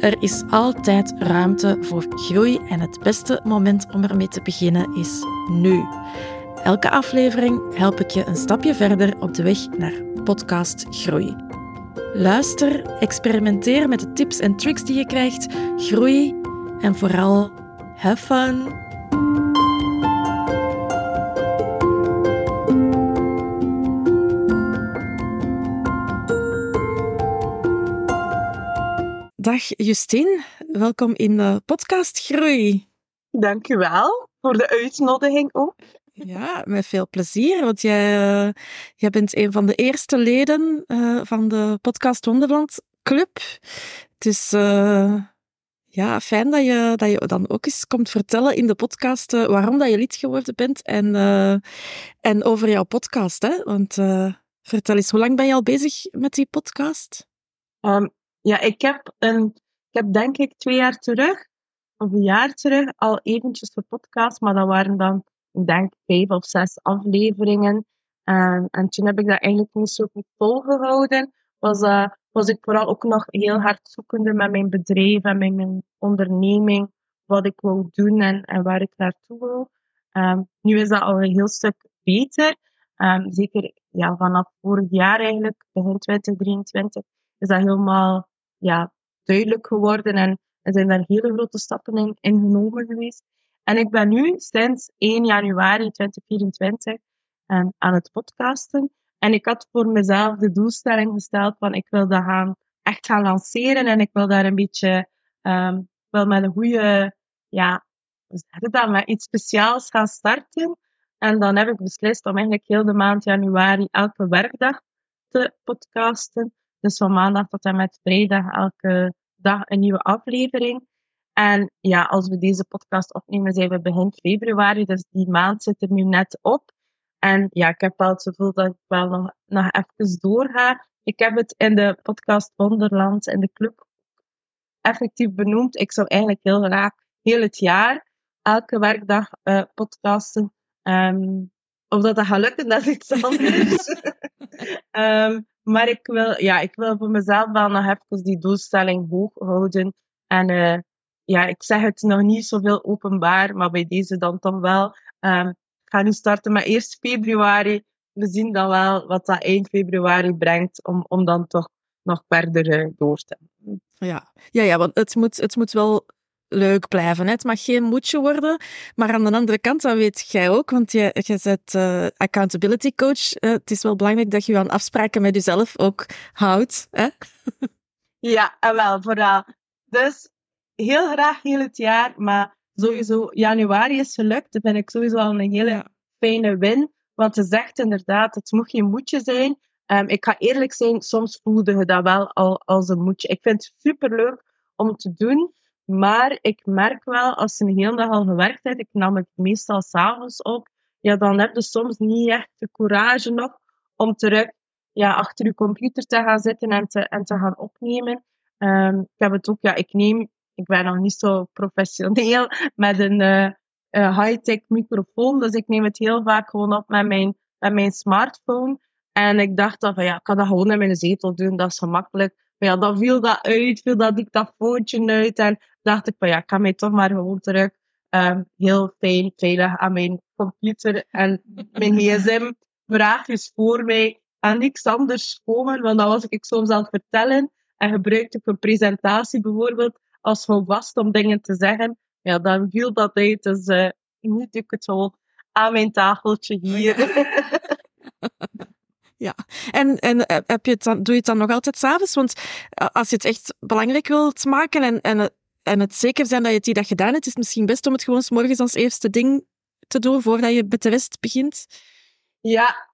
er is altijd ruimte voor groei en het beste moment om ermee te beginnen is nu. Elke aflevering help ik je een stapje verder op de weg naar podcast groei. Luister, experimenteer met de tips en tricks die je krijgt, groei en vooral have fun. Dag Justine, welkom in de podcast Groei. Dank u wel voor de uitnodiging ook. Ja, met veel plezier, want jij, uh, jij bent een van de eerste leden uh, van de podcast Wonderland Club. Het is uh, ja, fijn dat je, dat je dan ook eens komt vertellen in de podcast waarom dat je lid geworden bent en, en over jouw podcast. Hè? Want vertel eens, hoe lang ben je al bezig met die podcast? Um, ja, ik heb, een, ik heb denk ik twee jaar terug, of een jaar terug, al eventjes een podcast, maar dat waren dan, ik denk, vijf of zes afleveringen. En, en toen heb ik dat eigenlijk niet zo goed volgehouden. Was, uh, was ik vooral ook nog heel hard zoekende met mijn bedrijf en met mijn onderneming, wat ik wou doen en, en waar ik naartoe wil. Um, nu is dat al een heel stuk beter. Um, zeker ja, vanaf vorig jaar eigenlijk, begin 2023, is dat helemaal ja, duidelijk geworden en zijn daar hele grote stappen in, genomen geweest. En ik ben nu sinds 1 januari 2024 um, aan het podcasten. En ik had voor mezelf de doelstelling gesteld van ik wil dat gaan, echt gaan lanceren en ik wil daar een beetje um, wel met een goede, ja, dat, met iets speciaals gaan starten. En dan heb ik beslist om eigenlijk heel de maand januari elke werkdag te podcasten. Dus van maandag tot en met vrijdag elke dag een nieuwe aflevering. En ja, als we deze podcast opnemen, zijn we begin februari. Dus die maand zit er nu net op. En ja, ik heb wel het gevoel dat ik wel nog, nog even doorga. Ik heb het in de podcast Wonderland in de club effectief benoemd. Ik zou eigenlijk heel graag heel het jaar elke werkdag uh, podcasten. Um, of dat dat gaat lukken, dat is iets anders. um, maar ik wil, ja, ik wil voor mezelf wel nog even die doelstelling hoog houden. En uh, ja, ik zeg het nog niet zoveel openbaar, maar bij deze dan toch wel. Um, ik ga nu starten met 1 februari. We zien dan wel wat dat eind februari brengt, om, om dan toch nog verder uh, door te ja. Ja, ja, want het moet, het moet wel leuk blijven. Hè? Het mag geen moedje worden. Maar aan de andere kant, dat weet jij ook, want je, je bent uh, accountability coach. Uh, het is wel belangrijk dat je je aan afspraken met jezelf ook houdt. Hè? ja, en wel, vooral. Dus heel graag heel het jaar, maar sowieso januari is gelukt. Dat vind ik sowieso al een hele fijne win. Want je zegt inderdaad, het moet geen moedje zijn. Um, ik ga eerlijk zijn, soms voelde je dat wel al als een moedje. Ik vind het superleuk om te doen. Maar ik merk wel, als je een hele dag al gewerkt hebt, ik nam het meestal s'avonds op, ja, dan heb je soms niet echt de courage nog om terug ja, achter je computer te gaan zitten en te, en te gaan opnemen. Um, ik heb het ook, ja, ik neem, ik ben nog niet zo professioneel met een uh, uh, high-tech microfoon, dus ik neem het heel vaak gewoon op met mijn, met mijn smartphone. En ik dacht dan van, ja, ik kan dat gewoon in mijn zetel doen, dat is gemakkelijk. Maar ja, dan viel dat uit, viel dat dictafoontje uit. En dacht ik van ja, ik ga mij toch maar gewoon terug um, heel fijn, veilig aan mijn computer en mijn gsm vraagjes voor mij en niks anders komen. Want dan was ik soms aan het vertellen en gebruikte ik een presentatie bijvoorbeeld als vast om dingen te zeggen. Ja, dan viel dat uit. Dus uh, nu doe ik het zo aan mijn tafeltje hier. Ja, en, en eh, heb je het dan, doe je het dan nog altijd s'avonds? Want eh, als je het echt belangrijk wilt maken en, en, en het zeker zijn dat je het die dag gedaan hebt, is misschien best om het gewoon s morgens als eerste ding te doen voordat je met de rest begint? Ja,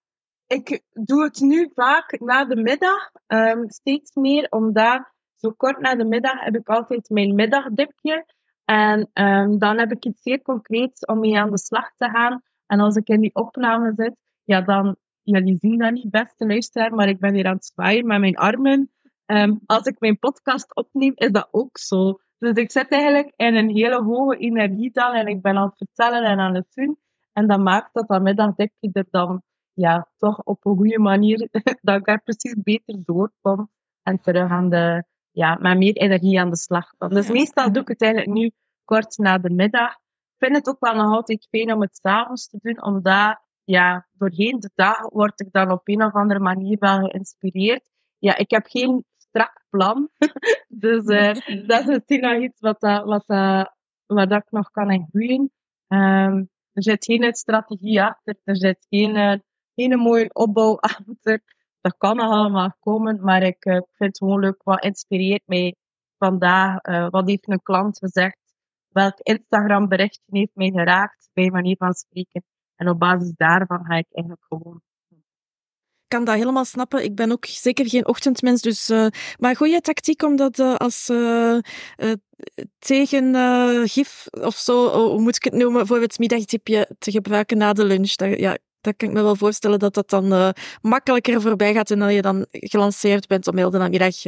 ik doe het nu vaak na de middag, um, steeds meer, omdat zo kort na de middag heb ik altijd mijn middagdipje. En um, dan heb ik iets zeer concreets om mee aan de slag te gaan. En als ik in die opname zit, ja, dan, jullie zien dat niet, beste luisteraar, maar ik ben hier aan het zwaaien met mijn armen. Um, als ik mijn podcast opneem, is dat ook zo. Dus ik zit eigenlijk in een hele hoge energie dan en ik ben aan het vertellen en aan het doen. En dat maakt dat dat middagdipje er dan ja, toch op een goede manier, dat ik er precies beter doorkom en terug aan de, ja, met meer energie aan de slag kom. Dus meestal doe ik het eigenlijk nu kort na de middag. Ik vind het ook wel nog altijd fijn om het s'avonds te doen, omdat ja, doorheen de dag word ik dan op een of andere manier wel geïnspireerd. Ja, ik heb geen strak plan. dus uh, dat is misschien nog iets wat, dat, wat, dat, wat dat ik nog kan groeien. Um, er zit geen strategie achter, er zit geen, geen mooie opbouw achter. Dat kan nog allemaal komen, maar ik uh, vind het gewoon leuk. Wat inspireert mij vandaag? wat heeft een klant gezegd? Welk Instagram berichtje heeft mij geraakt, bij manier van spreken? En op basis daarvan ga ik eigenlijk gewoon kan dat helemaal snappen. Ik ben ook zeker geen ochtendmens. Dus, uh, maar goede tactiek om dat uh, als uh, tegengif of zo, hoe moet ik het noemen, voor het middagtipje te gebruiken na de lunch. Dat, ja, dat kan ik me wel voorstellen dat dat dan makkelijker voorbij gaat en dat je dan gelanceerd bent om heel de namiddag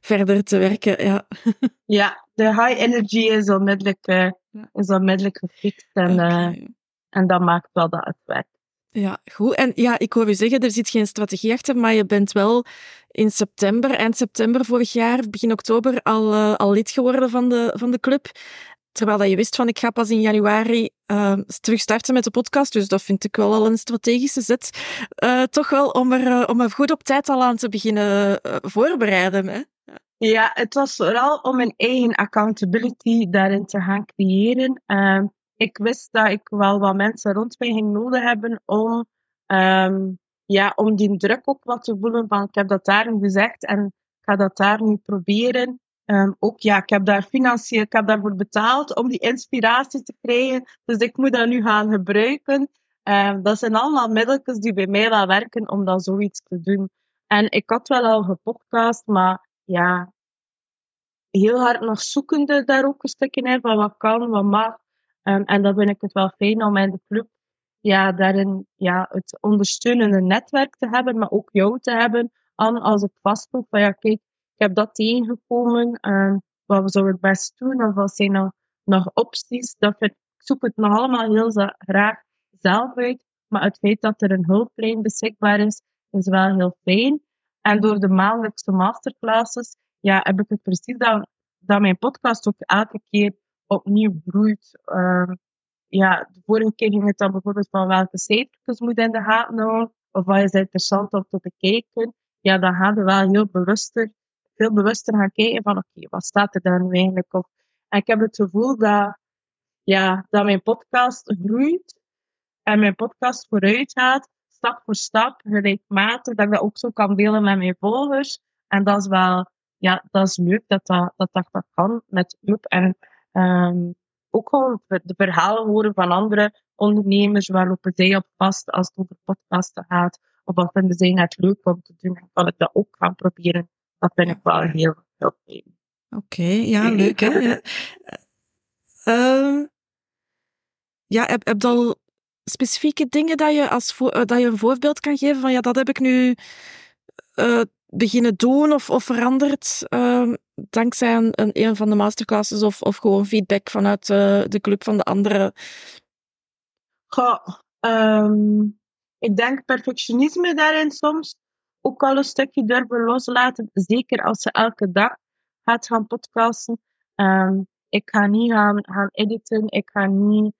verder te werken. Ja. ja, de high energy is onmiddellijk, is onmiddellijk gefixt en, okay. en dat maakt wel dat het werkt. Ja, goed. En ja, ik hoor u zeggen, er zit geen strategie achter, maar je bent wel in september, eind september vorig jaar, begin oktober, al, uh, al lid geworden van de, van de club. Terwijl dat je wist van, ik ga pas in januari uh, terug starten met de podcast. Dus dat vind ik wel al een strategische zet. Uh, toch wel om er, om er goed op tijd al aan te beginnen voorbereiden. Hè? Ja, het was vooral om mijn eigen accountability daarin te gaan creëren. Ehm, ik wist dat ik wel wat mensen rond mij ging nodig hebben om, um, ja, om die druk ook wat te voelen van ik heb dat daar nu gezegd en ik ga dat daar nu proberen. Um, ook ja, ik heb daar financieel, ik heb daarvoor betaald om die inspiratie te krijgen. Dus ik moet dat nu gaan gebruiken. Um, dat zijn allemaal middeltjes die bij mij wel werken om dat zoiets te doen. En ik had wel al gepodcast, maar ja, heel hard nog zoekende daar ook een stukje in van wat kan, wat mag. Um, en dan vind ik het wel fijn om in de club ja, daarin ja, het ondersteunende netwerk te hebben, maar ook jou te hebben. An, als ik vastloop van ja, kijk, ik heb dat tegengekomen, um, wat zou ik best doen? Of wat zijn nog, nog opties? Dat ik zoek het nog allemaal heel graag zelf uit. Maar het feit dat er een hulplijn beschikbaar is, is wel heel fijn. En door de maandelijkse masterclasses ja, heb ik het precies dat, dat mijn podcast ook elke keer opnieuw groeit. Uh, ja, de vorige keer ging het dan bijvoorbeeld van welke cijfertjes moet in de gaten houden, of wat is interessant om te bekijken. Ja, dan gaan we wel heel bewuster, veel bewuster gaan kijken van oké, wat staat er daar eigenlijk op? En ik heb het gevoel dat, ja, dat mijn podcast groeit en mijn podcast vooruit gaat, stap voor stap, gelijkmatig, dat ik dat ook zo kan delen met mijn volgers. En dat is wel, ja, dat is leuk dat dat, dat, dat, kan met groep. En Um, ook gewoon de verhalen horen van andere ondernemers. Waar lopen zij op vast als het over podcasten gaat? Of wat vinden zij net leuk om te doen? kan ik dat ook gaan proberen. Dat vind ik wel heel, heel. Oké, ja, leuk hè? ja, uh, ja heb, heb je al specifieke dingen dat je, als uh, dat je een voorbeeld kan geven van ja, dat heb ik nu uh, beginnen doen of, of veranderd uh, dankzij een, een, van de masterclasses of, of gewoon feedback vanuit uh, de club van de anderen? Goh, um, ik denk perfectionisme daarin soms ook al een stukje durven loslaten. Zeker als ze elke dag gaat gaan podcasten. Um, ik ga niet gaan, gaan editen. Ik ga niet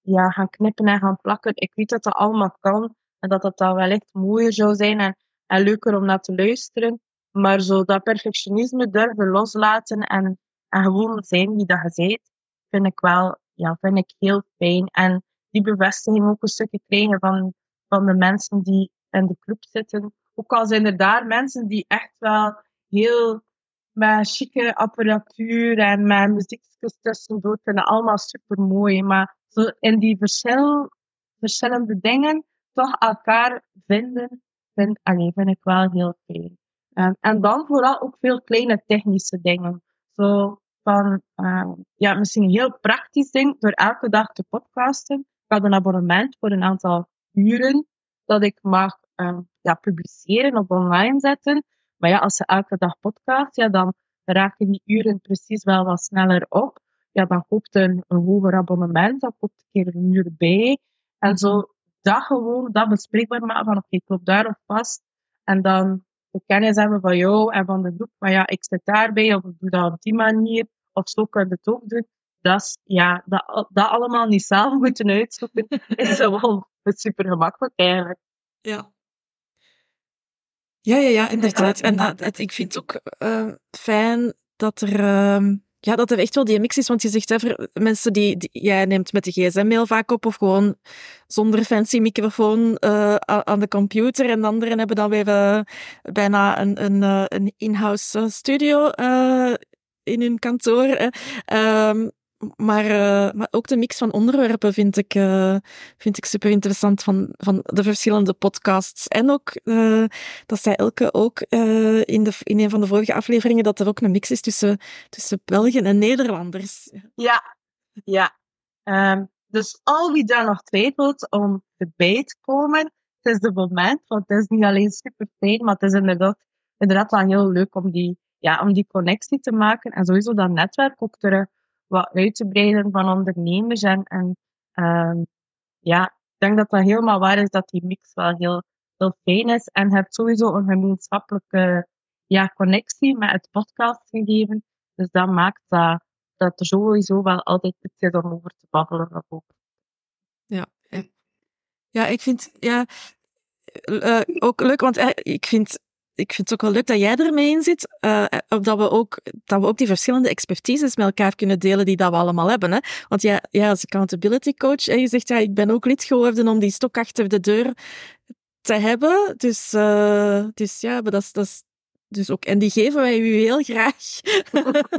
ja, gaan knippen en gaan plakken. Ik weet dat dat allemaal kan. En dat dat dan wellicht mooier zou zijn. En en leuker om naar te luisteren. Maar zo dat perfectionisme durven loslaten en, gewoon zijn wie dat je bent, vind ik wel, ja, vind ik heel fijn. En die bevestiging ook een stukje krijgen van, van de mensen die in de club zitten. Ook al zijn er daar mensen die echt wel heel met chique apparatuur en met muziekjes tussendoor vinden allemaal super mooi. Maar zo in die verschil, verschillende dingen toch elkaar vinden vind, allee, vind ik wel heel fijn. Um, en dan vooral ook veel kleine technische dingen. Zo, van, uh, ja, misschien een heel praktisch ding, door elke dag te podcasten. Ik had een abonnement voor een aantal uren dat ik mag uh, ja, publiceren of online zetten. Maar ja, als je elke dag podcast, ja, dan raken die uren precies wel wat sneller op. Ja, dan koopt een, een hoger abonnement, dan koopt een keer een uur bij. En zo dat gewoon, dat bespreekbaar maken van oké, okay, ik loop daarop vast. En dan de kennis hebben van jou en van de groep, van ja, ik zit daarbij of ik doe dat op die manier. Of zo kan je het ook doen. Dat, is, ja, dat, dat allemaal niet zelf moeten uitzoeken, is wel super gemakkelijk eigenlijk. Ja. Ja, ja, ja, inderdaad. En dat, ik vind het ook uh, fijn dat er... Uh, ja, dat er echt wel die mix is. Want je zegt, hè, mensen die, die, Jij neemt met de gsm-mail vaak op of gewoon zonder fancy microfoon uh, aan de computer. En anderen hebben dan weer uh, bijna een, een, uh, een in-house studio in hun kantoor. Maar, uh, maar ook de mix van onderwerpen vind ik, uh, vind ik super interessant van, van de verschillende podcasts. En ook, uh, dat zei Elke ook in, de, in een van de vorige afleveringen, dat er ook een mix is tussen, tussen Belgen en Nederlanders. Ja, ja. Um, dus al wie daar nog twijfelt om erbij te komen, het is de moment, want het is niet alleen super fijn, maar het is inderdaad, inderdaad wel heel leuk om die, ja, om die connectie te maken en sowieso dat netwerk ook terug wat uit te breiden van ondernemers. En, um, ja, ik denk dat dat helemaal waar is dat die mix wel heel, heel fijn is. En je hebt sowieso een gemeenschappelijke ja, connectie met het podcastgegeven. Dus dat maakt dat, dat er sowieso wel altijd iets is om over te babbelen. Ja, ja, ik vind ja, uh, ook leuk, want uh, ik vind ik vind het ook wel leuk dat jij ermee in zit. Uh, dat, we ook, dat we ook die verschillende expertises met elkaar kunnen delen die dat we allemaal hebben. Hè? Want jij, jij als accountability coach, hè, je zegt ja, ik ben ook lid geworden om die stok achter de deur te hebben. Dus, uh, dus ja, dat is, dat is dus ook, en die geven wij u heel graag.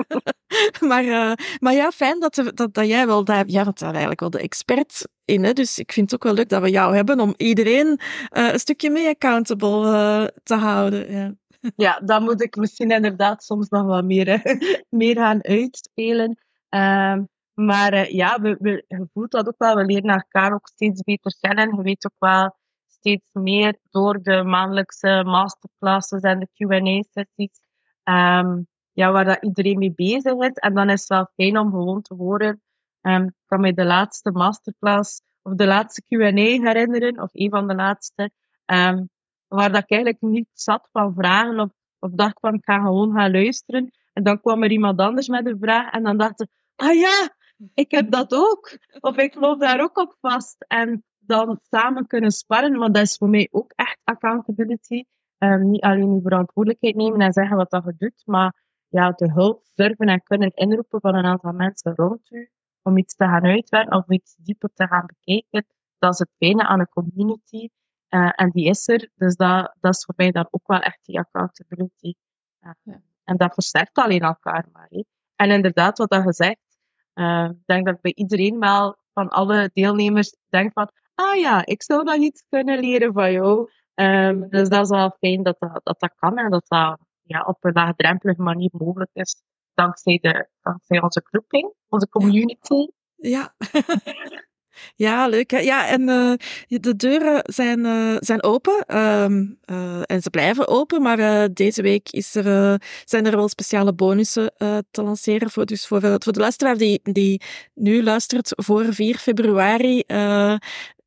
maar, uh, maar ja, fijn dat, dat, dat jij wel daar, ja, want daar eigenlijk wel de expert in. Hè? Dus ik vind het ook wel leuk dat we jou hebben om iedereen uh, een stukje mee accountable te houden. Ja. ja, dan moet ik misschien inderdaad soms nog wat meer, meer gaan uitspelen. Uh, maar ja, we, we, je voelt dat ook wel. We leren elkaar ook steeds beter kennen. Je weet ook wel steeds meer door de maandelijkse masterclasses en de Q&A-sessies, um, ja, waar dat iedereen mee bezig is. En dan is het wel fijn om gewoon te horen. Ik kan me de laatste masterclass of de laatste Q&A herinneren, of een van de laatste, um, waar dat ik eigenlijk niet zat van vragen of, of dacht van ik ga gewoon gaan luisteren. En dan kwam er iemand anders met een vraag en dan dacht ik, ah ja, ik heb dat ook. Of ik loop daar ook op vast. En dan samen kunnen sparren, want dat is voor mij ook echt accountability. Um, niet alleen je verantwoordelijkheid nemen en zeggen wat dat je doet, maar ja, de hulp durven en kunnen inroepen van een aantal mensen rond u om iets te gaan uitwerken of iets dieper te gaan bekijken. Dat is het fijne aan een community. Uh, en die is er. Dus dat, dat is voor mij dan ook wel echt die accountability. Uh, ja. En dat versterkt alleen elkaar maar. En inderdaad, wat dat gezegd, uh, ik denk dat bij iedereen wel van alle deelnemers denkt van ah ja, ik zou nog iets kunnen leren van jou. Um, dus dat is wel fijn dat dat, dat, dat kan en dat dat ja, op een laagdrempelige manier mogelijk is. Dankzij, de, dankzij onze groeping, onze community. Ja. Ja, leuk. Hè? Ja, en uh, de deuren zijn, uh, zijn open um, uh, en ze blijven open, maar deze week is er, zijn er wel speciale bonussen te lanceren. Voor, dus voor, voor de luisteraar die, die nu luistert voor 4 februari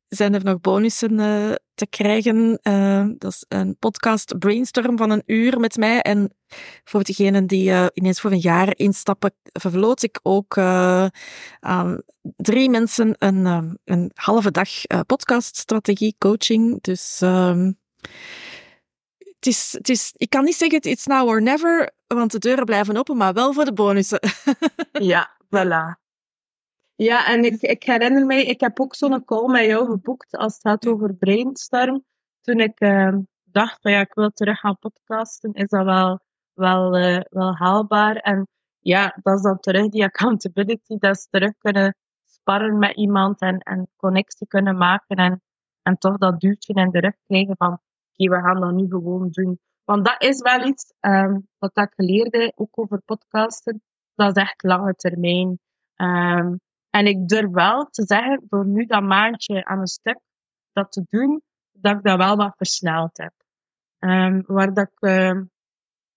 zijn er nog bonussen uh, te krijgen. Uh, dat is een podcast brainstorm van een uur met mij. En voor degenen die uh, ineens voor een jaar instappen, verloot ik ook aan drie mensen een, een halve dag podcaststrategie coaching. Dus ehm, het is, het is, ik kan niet zeggen it's now or never, want de deuren blijven open, maar wel voor de bonussen. ja, voilà. Ja, en ik, ik herinner mij, ik heb ook zo'n call met jou geboekt als het gaat over brainstorm. Toen ik uh, dacht van ja, ik wil terug gaan podcasten, is dat wel, wel, uh, wel haalbaar. En ja, dat is dan terug die accountability, dat is terug kunnen sparren met iemand en, en connectie kunnen maken en, en toch dat duwtje in de rug krijgen van oké, we gaan dat nu gewoon doen. Want dat is wel iets um, wat ik geleerd heb, ook over podcasten dat is echt lange termijn. Ehm, en ik durf wel te zeggen, door nu dat maandje aan een stuk dat te doen, dat ik dat wel wat versneld heb. Um, waar dat ik uh,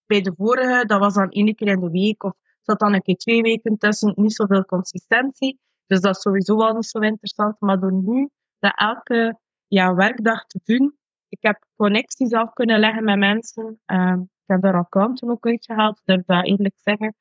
bij de vorige, dat was dan één keer in de week, of zat dan een keer twee weken tussen, niet zoveel consistentie. Dus dat is sowieso wel niet zo interessant. Maar door nu dat elke ja, werkdag te doen, ik heb connecties af kunnen leggen met mensen. Um, ik heb daar accounten ook uitgehaald, durf dat eerlijk zeggen,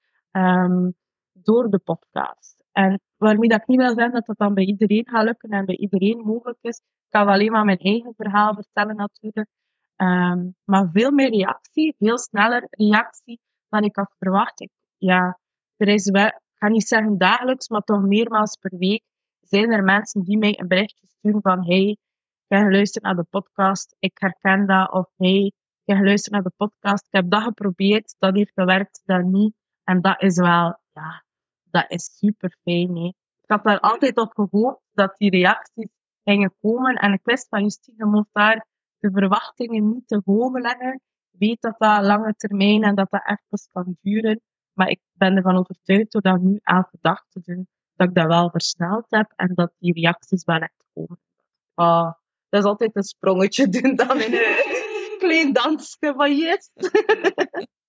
door de podcast. En waarmee dat ik niet wil zeggen dat dat dan bij iedereen gaat lukken en bij iedereen mogelijk is. Ik kan alleen maar mijn eigen verhaal vertellen natuurlijk. Um, maar veel meer reactie, veel sneller reactie dan ik had verwacht. Ja, er is wel, ik ga niet zeggen dagelijks, maar toch meermaals per week zijn er mensen die mij een berichtje sturen van hey, ik heb geluisterd naar de podcast, ik herken dat, of hey, ik heb geluisterd naar de podcast, ik heb dat geprobeerd, dat heeft gewerkt, dat niet. En dat is wel, ja, dat is super fijn. Hè. Ik had daar altijd op gehoopt dat die reacties gingen komen. En ik wist van Justine, moet daar de verwachtingen niet te hoog leggen. Weet dat dat lange termijn en dat dat even kan duren. Maar ik ben ervan overtuigd door dat nu elke dag te doen, dat ik dat wel versneld heb en dat die reacties wel echt komen. Ah, dat is altijd een sprongetje doen dan in een klein dansje van yes.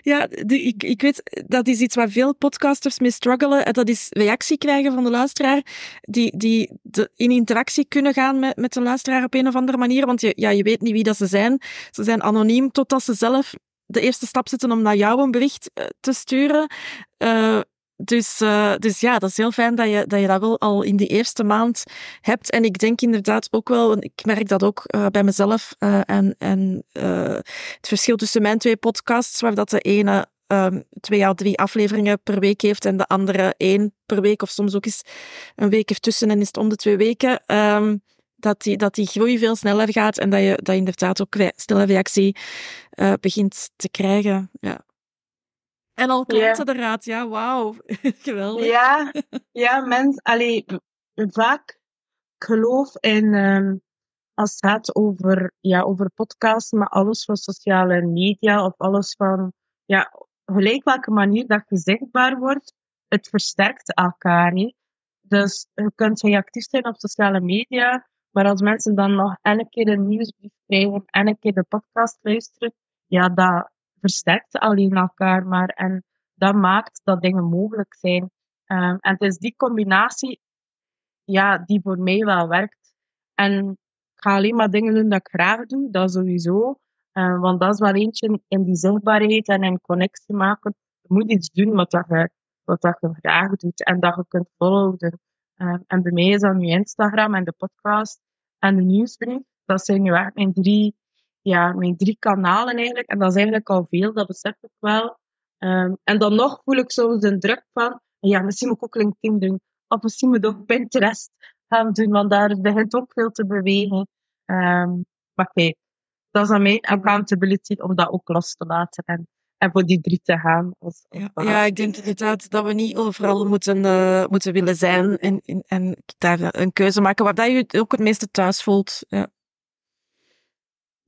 Ja, ik, ik weet, dat is iets waar veel podcasters mee struggelen. En dat is reactie krijgen van de luisteraar, die, die in interactie kunnen gaan met, met de luisteraar op een of andere manier. Want je, ja, je weet niet wie dat ze zijn. Ze zijn anoniem totdat ze zelf de eerste stap zetten om naar jou een bericht eh, te sturen. Uh, dus, uh, dus ja, dat is heel fijn dat je, dat je dat wel al in die eerste maand hebt. En ik denk inderdaad ook wel, ik merk dat ook uh, bij mezelf. Uh, en en het verschil tussen mijn twee podcasts, waar dat de ene um, twee à drie afleveringen per week heeft en de andere één per week, of soms ook eens een week ertussen en is het om de twee weken. Um, dat die, dat die groei veel sneller gaat en dat je, dat inderdaad ook snelle reactie begint te krijgen. Ja. En al klanten yeah. eruit, ja, wauw. Geweldig. Ja, ja mens, allee, vaak geloof in, um, als het gaat over, ja, over podcasts, maar alles van sociale media of alles van, ja, gelijk welke manier dat je zichtbaar wordt, het versterkt elkaar. He. Dus je kunt heel actief zijn op sociale media, maar als mensen dan nog elke keer een nieuwsbrief krijgen en een keer de podcast luisteren, ja, dat, versterkt alleen elkaar maar. En dat maakt dat dingen mogelijk zijn. Um, en het is die combinatie ja, die voor mij wel werkt. En ik ga alleen maar dingen doen dat ik graag doe, dat sowieso. Um, want dat is wel eentje in die zichtbaarheid en in connectie maken. Je moet iets doen wat, dat je, wat dat je graag doet en dat je kunt volgen. Um, en bij mij is dat nu Instagram en de podcast en de nieuwsbrief. Dat zijn nu echt mijn drie ja, mijn drie kanalen eigenlijk. En dat is eigenlijk al veel, dat besef ik wel. Um, en dan nog voel ik soms de druk van, ja, misschien moet ik ook LinkedIn doen. Of misschien moet ik ook Pinterest gaan doen, want daar begint ook veel te bewegen. Um, maar kijk, dat is aan mijn accountability om dat ook los te laten en, en voor die drie te gaan. Als, ja, ja, ik denk inderdaad dat we niet overal moeten, uh, moeten willen zijn en, en, en daar een keuze maken waar dat je ook het meeste thuis voelt. Ja.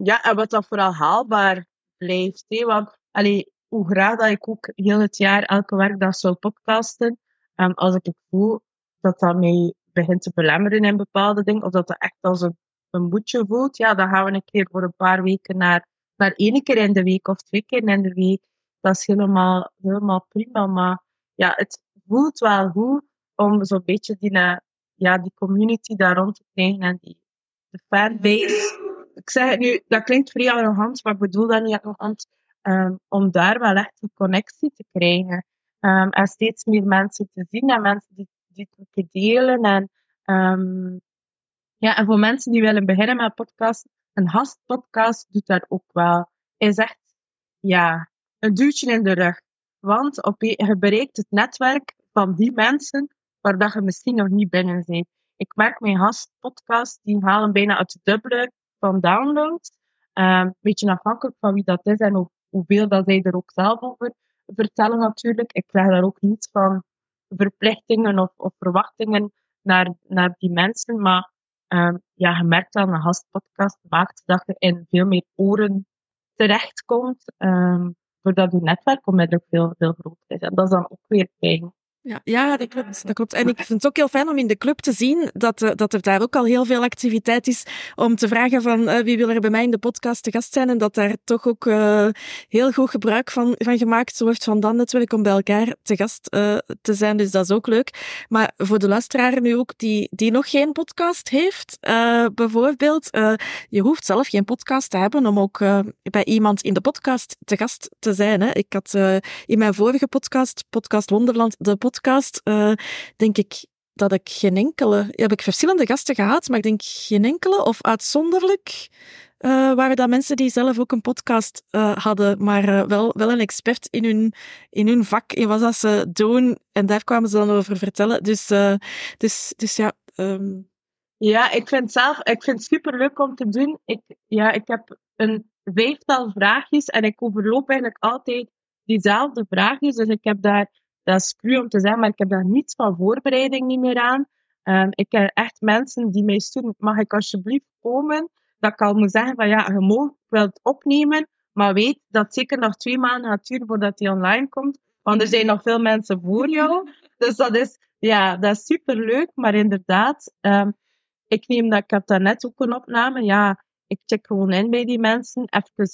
Ja, en wat dat vooral haalbaar blijft. Hè? Want allee, hoe graag dat ik ook heel het jaar elke werkdag zou podcasten, um, als ik het voel dat dat mij begint te belemmeren in bepaalde dingen, of dat dat echt als een, een boetje voelt, ja, dan gaan we een keer voor een paar weken naar, naar één keer in de week of twee keer in de week. Dat is helemaal, helemaal prima. Maar ja, het voelt wel goed om zo'n beetje die, ja, die community daar rond te krijgen en die de fanbase ik zeg het nu, dat klinkt vrij arrogant, maar ik bedoel dat niet arrogant, um, om daar wel echt een connectie te krijgen. Um, en steeds meer mensen te zien en mensen die, die te delen. En, um, ja, en voor mensen die willen beginnen met podcast, een gastpodcast doet dat ook wel. Is echt, ja, een duwtje in de rug. Want op, je bereikt het netwerk van die mensen waar dat je misschien nog niet binnen bent. Ik merk mijn gastpodcast, die halen bijna uit het dubbele van downloads. Um, een beetje afhankelijk van wie dat is en hoe, hoeveel dat zij er ook zelf over vertellen natuurlijk. Ik krijg daar ook niets van verplichtingen of, of verwachtingen naar, naar die mensen. Maar um, ja, je merkt aan een gastpodcast maakt dat je in veel meer oren terechtkomt. Um, doordat je netwerk onmiddellijk veel, veel groter is. En dat is dan ook weer fijn. Ja, ja, dat klopt. Dat klopt. En ik vind het ook heel fijn om in de club te zien dat, uh, dat er daar ook al heel veel activiteit is om te vragen van uh, wie wil er bij mij in de podcast te gast zijn en dat daar toch ook uh, heel goed gebruik van, van gemaakt wordt van dan natuurlijk om bij elkaar te gast te zijn. Dus dat is ook leuk. Maar voor de luisteraar nu ook die, die nog geen podcast heeft, bijvoorbeeld, je hoeft zelf geen podcast te hebben om ook bij iemand in de podcast te gast te zijn. Hè. Ik had in mijn vorige podcast, Podcast Wonderland, de podcast podcast, uh, denk ik dat ik geen enkele... Heb ik verschillende gasten gehad, maar ik denk geen enkele, of uitzonderlijk, uh, waren dat mensen die zelf ook een podcast uh, hadden, maar wel, wel een expert in hun, in hun vak, in wat ze doen. En daar kwamen ze dan over vertellen. Dus, dus, dus ja... Um... Ja, ik vind zelf ik vind het super leuk om te doen. Ik, ja, ik heb een vijftal vraagjes en ik overloop eigenlijk altijd diezelfde vraagjes. Dus ik heb daar dat is cru om te zeggen, maar ik heb daar niets van voorbereiding niet meer aan. Um, ik ken echt mensen die mij sturen, mag ik alsjeblieft komen? Dat ik al moet zeggen van ja, je mag wel het opnemen, maar weet dat zeker nog twee maanden gaat duren voordat die online komt. Want er zijn nog veel mensen voor jou. Dus dat is, ja, dat is super leuk. Maar inderdaad, um, ik neem dat, ik heb daarnet ook een opname. Ja, ik check gewoon in bij die mensen, even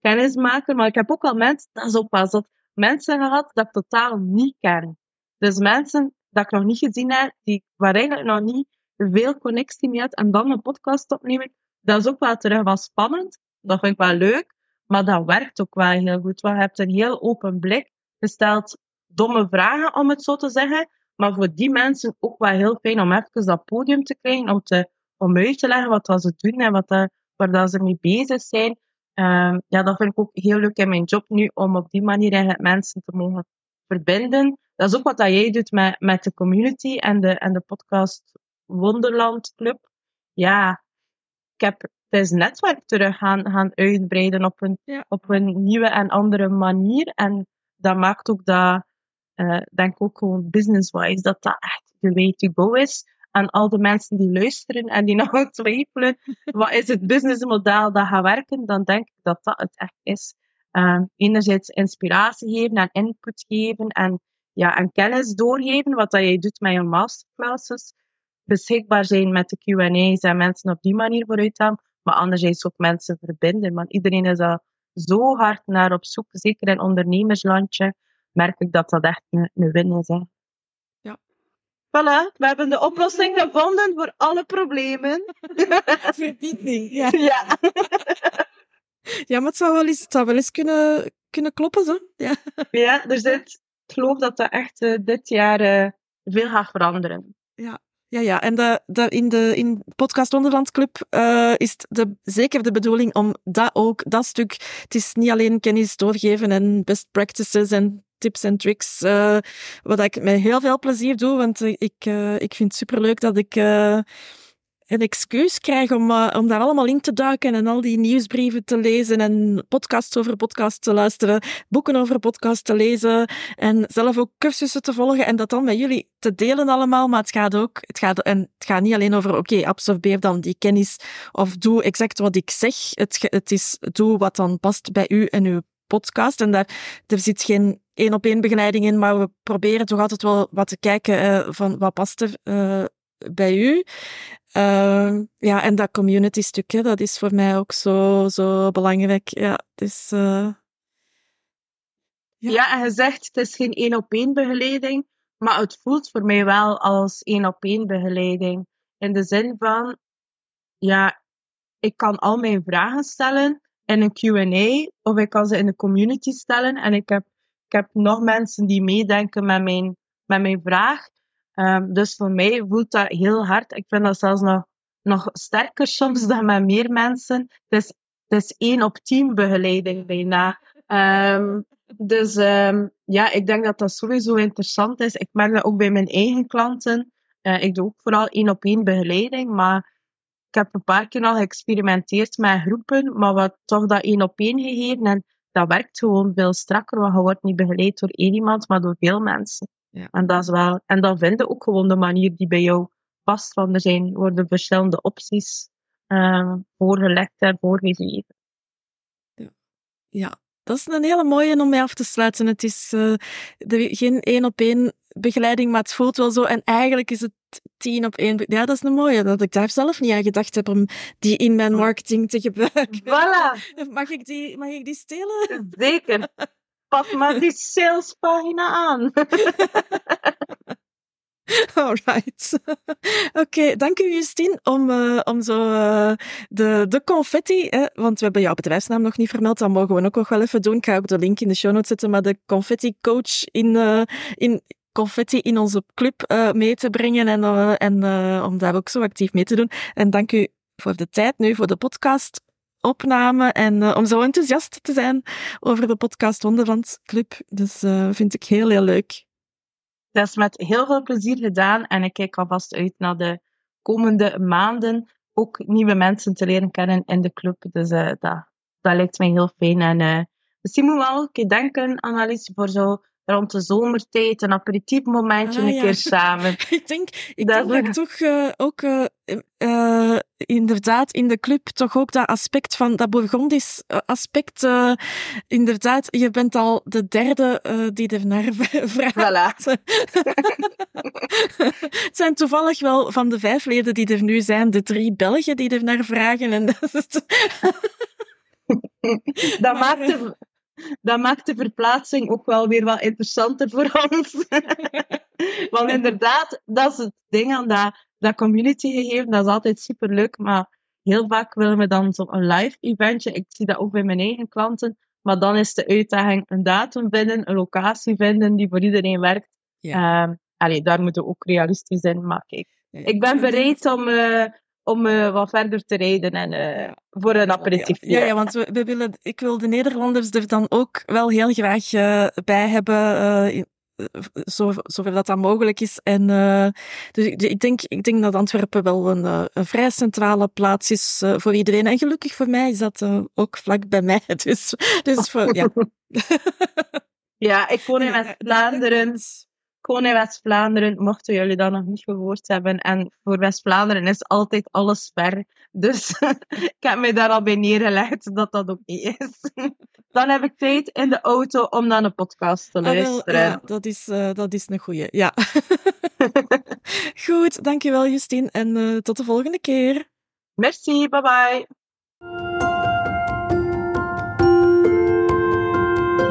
kennis maken. Maar ik heb ook al mensen, dat is ook zot, mensen gehad dat ik totaal niet ken. Dus mensen dat ik nog niet gezien heb, die, waar eigenlijk nog niet veel connectie mee had, en dan een podcast opnemen, dat is ook wel terug wel spannend. Dat vind ik wel leuk, maar dat werkt ook wel heel goed. Want je hebt een heel open blik. Je stelt domme vragen, om het zo te zeggen. Maar voor die mensen ook wel heel fijn om even dat podium te krijgen, om, te, om uit te leggen wat ze doen en wat, waar dat ze mee bezig zijn. Um, ja, dat vind ik ook heel leuk in mijn job nu, om op die manier eigenlijk mensen te mogen verbinden. Dat is ook wat dat jij doet met, met de community en de, en de podcast Wonderland Club. Ja, ik heb het netwerk terug gaan, gaan uitbreiden op een, op een nieuwe en andere manier. En dat maakt ook dat, uh, denk ik ook gewoon business-wise, dat dat echt de way to go is aan al de mensen die luisteren en die nog twijfelen, wat is het businessmodel dat gaat werken, dan denk ik dat dat het echt is. Um, enerzijds inspiratie geven en input geven en, ja, en kennis doorgeven, wat dat jij doet met je masterclasses. Beschikbaar zijn met de Q&A's en mensen op die manier vooruit gaan, maar anderzijds ook mensen verbinden. Want iedereen is al zo hard naar op zoek, zeker in ondernemerslandje, merk ik dat dat echt een, een win is. Voilà, we hebben de oplossing gevonden voor alle problemen. Verbinding, ja. Ja. ja, maar het zou wel eens, het zou wel eens kunnen, kunnen kloppen, zo. Ja, ja er zit, ik geloof dat dat echt uh, dit jaar uh, veel gaat veranderen. Ja, ja, ja. en de, de, in de in podcast Wonderland Club uh, is de, zeker de bedoeling om dat ook, dat stuk, het is niet alleen kennis doorgeven en best practices en tips en tricks, uh, wat ik met heel veel plezier doe, want ik, uh, ik vind het superleuk dat ik een excuus krijg om, om daar allemaal in te duiken en al die nieuwsbrieven te lezen en podcasts over podcasts te luisteren, boeken over podcasts te lezen en zelf ook cursussen te volgen en dat dan met jullie te delen allemaal, maar het gaat ook, het gaat, en het gaat niet alleen over, oké, absorbeer dan die kennis of doe exact wat ik zeg. Het, het is, doe wat dan past bij u en uw podcast. En daar er zit geen één op één begeleiding in, maar we proberen toch altijd wel wat te kijken uh, van wat past er uh, bij u. Uh, ja, en dat community stukje, dat is voor mij ook zo, zo belangrijk. Ja, het is... Ja. ja, en je zegt het is geen één op één begeleiding, maar het voelt voor mij wel als één op één begeleiding. In de zin van, ja, ik kan al mijn vragen stellen in een Q&A of ik kan ze in de community stellen. En ik heb, ik heb nog mensen die meedenken met mijn, met mijn vraag. Um, dus voor mij voelt dat heel hard. Ik vind dat zelfs nog, nog sterker soms dan met meer mensen. Het is, het is één op team begeleiding bijna. Um, dus um, ja, ik denk dat dat sowieso interessant is. Ik merk dat ook bij mijn eigen klanten. Uh, ik doe ook vooral één op één begeleiding, maar ik heb een paar keer al geëxperimenteerd met groepen, maar wat toch dat één op één gegeven. En dat werkt gewoon veel strakker, want je wordt niet begeleid door één iemand, maar door veel mensen. Ja. En, dat is wel, en dan vinden ook gewoon de manier die bij jou past. Want er zijn, worden verschillende opties uh, voorgelegd en voorgegeven. Ja. ja, dat is een hele mooie om mee af te sluiten. Het is uh, de, geen één op één begeleiding, maar het voelt wel zo. En eigenlijk is het tien op één. Ja, dat is een mooie. Dat ik daar zelf niet aan gedacht heb om die in mijn marketing te gebruiken. Voilà. Mag ik die, mag ik die stelen? Zeker. Pas maar die salespagina aan. Alright. Oké, okay, dank u Justine om, uh, om zo uh, de, de confetti, hè, want we hebben jouw bedrijfsnaam nog niet vermeld, dat mogen we ook nog wel even doen. Ik ga ook de link in de show notes zetten, maar de confetti coach in, uh, in confetti in onze club mee te brengen en, en om daar ook zo actief mee te doen. En dank u voor de tijd nu, voor de podcast opname en om zo enthousiast te zijn over de podcast Wonderland Club. Dus vind ik heel, heel leuk. Dat is met heel veel plezier gedaan en ik kijk alvast uit naar de komende maanden ook nieuwe mensen te leren kennen in de club. Dus dat, dat lijkt mij heel fijn. En misschien moeten we wel een keer denken, voor zo rond de zomertijd een aperitiefmomentje ah, een keer samen. ik denk, ik dat, denk dat toch uh, ook uh, inderdaad in de club toch ook dat aspect van dat Bourgondisch aspect. Inderdaad, je bent al de derde die er naar vraagt. Voilà. het zijn toevallig wel van de vijf leden die er nu zijn, de drie Belgen die er naar vragen. En dat, dat maakt de, dat maakt de verplaatsing ook wel weer wat interessanter voor ons. Want inderdaad, dat is het ding aan dat, dat community gegeven. Dat is altijd super leuk, maar heel vaak willen we dan zo'n live eventje. Ik zie dat ook bij mijn eigen klanten. Maar dan is de uitdaging een datum vinden, een locatie vinden die voor iedereen werkt. Ja. Um, allee, daar moeten we ook realistisch in. Maar kijk, ik ben bereid om, uh, om uh, wat verder te rijden en uh, voor een aperitief. Ja, ja, ja, want we, we, willen, ik wil de Nederlanders er dan ook wel heel graag uh, bij hebben. Zo, zover dat dat mogelijk is. En, dus ik, ik, denk, ik denk dat Antwerpen wel een, een vrij centrale plaats is voor iedereen. En gelukkig voor mij is dat ook vlak bij mij. Dus, dus voor, ja. ja, ik woon in West-Vlaanderen. Gewoon in West-Vlaanderen, mochten jullie dat nog niet gehoord hebben. En voor West-Vlaanderen is altijd alles ver. Dus ik heb mij daar al bij neergelegd dat dat ook niet is. Dan heb ik tijd in de auto om naar een podcast te ah, luisteren. ja, dat is, uh, dat is een goeie. Ja. Goed, dankjewel Justine. En uh, tot de volgende keer. Merci, bye bye.